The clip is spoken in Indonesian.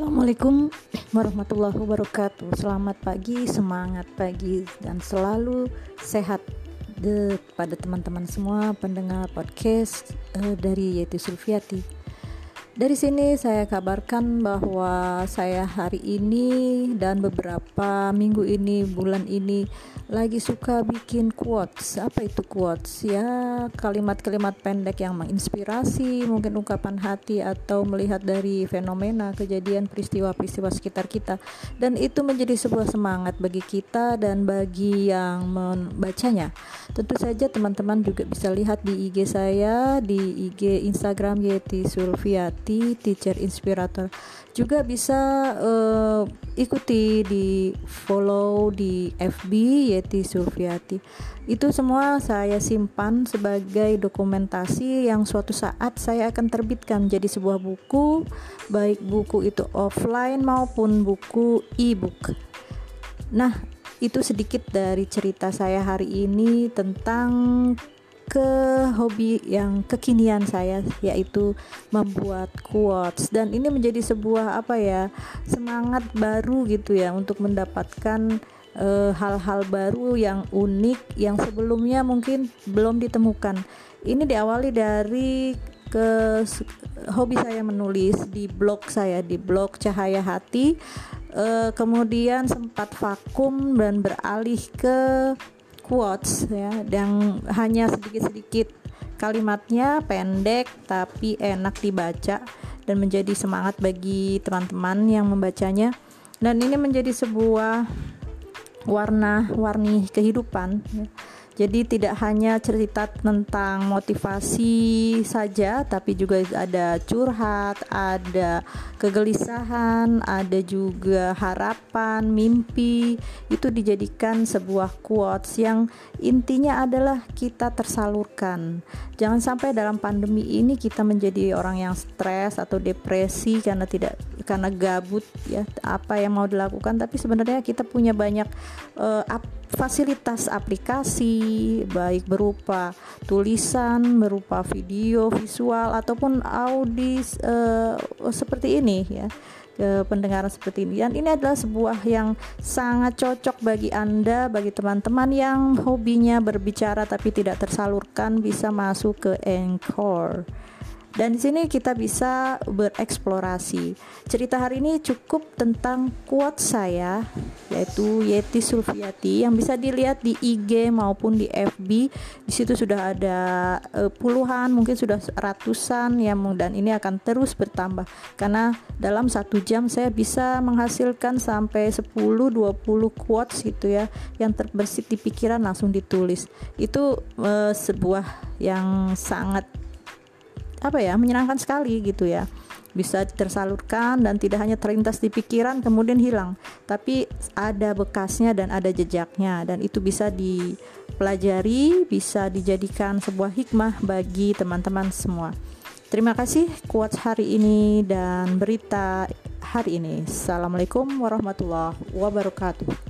Assalamualaikum warahmatullahi wabarakatuh. Selamat pagi, semangat pagi, dan selalu sehat de, pada teman-teman semua pendengar podcast uh, dari Yeti Sulfiati. Dari sini saya kabarkan bahwa saya hari ini dan beberapa minggu ini, bulan ini lagi suka bikin quotes. Apa itu quotes? Ya, kalimat-kalimat pendek yang menginspirasi, mungkin ungkapan hati atau melihat dari fenomena, kejadian, peristiwa-peristiwa sekitar kita. Dan itu menjadi sebuah semangat bagi kita dan bagi yang membacanya. Tentu saja teman-teman juga bisa lihat di IG saya, di IG Instagram Yeti Sulfiati, teacher inspirator. Juga bisa uh, ikuti di follow di FB Yeti Sulfiati. Itu semua saya simpan sebagai dokumentasi yang suatu saat saya akan terbitkan jadi sebuah buku, baik buku itu offline maupun buku e-book. Nah, itu sedikit dari cerita saya hari ini tentang ke hobi yang kekinian saya yaitu membuat quotes. Dan ini menjadi sebuah apa ya semangat baru gitu ya untuk mendapatkan eh, hal-hal uh, baru yang unik yang sebelumnya mungkin belum ditemukan. Ini diawali dari ke hobi saya menulis di blog saya di blog Cahaya Hati. Uh, kemudian sempat vakum dan beralih ke quotes ya yang hanya sedikit-sedikit kalimatnya pendek tapi enak dibaca dan menjadi semangat bagi teman-teman yang membacanya. Dan ini menjadi sebuah warna-warni kehidupan ya jadi tidak hanya cerita tentang motivasi saja, tapi juga ada curhat, ada kegelisahan, ada juga harapan, mimpi. Itu dijadikan sebuah quotes yang intinya adalah kita tersalurkan. Jangan sampai dalam pandemi ini kita menjadi orang yang stres atau depresi karena tidak karena gabut ya apa yang mau dilakukan tapi sebenarnya kita punya banyak uh, fasilitas aplikasi baik berupa tulisan, berupa video, visual ataupun audio uh, seperti ini ya pendengaran seperti ini. Dan ini adalah sebuah yang sangat cocok bagi Anda bagi teman-teman yang hobinya berbicara tapi tidak tersalurkan bisa masuk ke Anchor dan di sini kita bisa bereksplorasi. Cerita hari ini cukup tentang kuat saya yaitu Yeti Sulfiati yang bisa dilihat di IG maupun di FB. Di situ sudah ada uh, puluhan, mungkin sudah ratusan ya dan ini akan terus bertambah karena dalam satu jam saya bisa menghasilkan sampai 10-20 quotes gitu ya yang terbersit di pikiran langsung ditulis. Itu uh, sebuah yang sangat apa ya menyenangkan sekali gitu ya. Bisa tersalurkan dan tidak hanya terlintas di pikiran kemudian hilang. Tapi ada bekasnya dan ada jejaknya. Dan itu bisa dipelajari bisa dijadikan sebuah hikmah bagi teman-teman semua. Terima kasih kuat hari ini dan berita hari ini. Assalamualaikum warahmatullahi wabarakatuh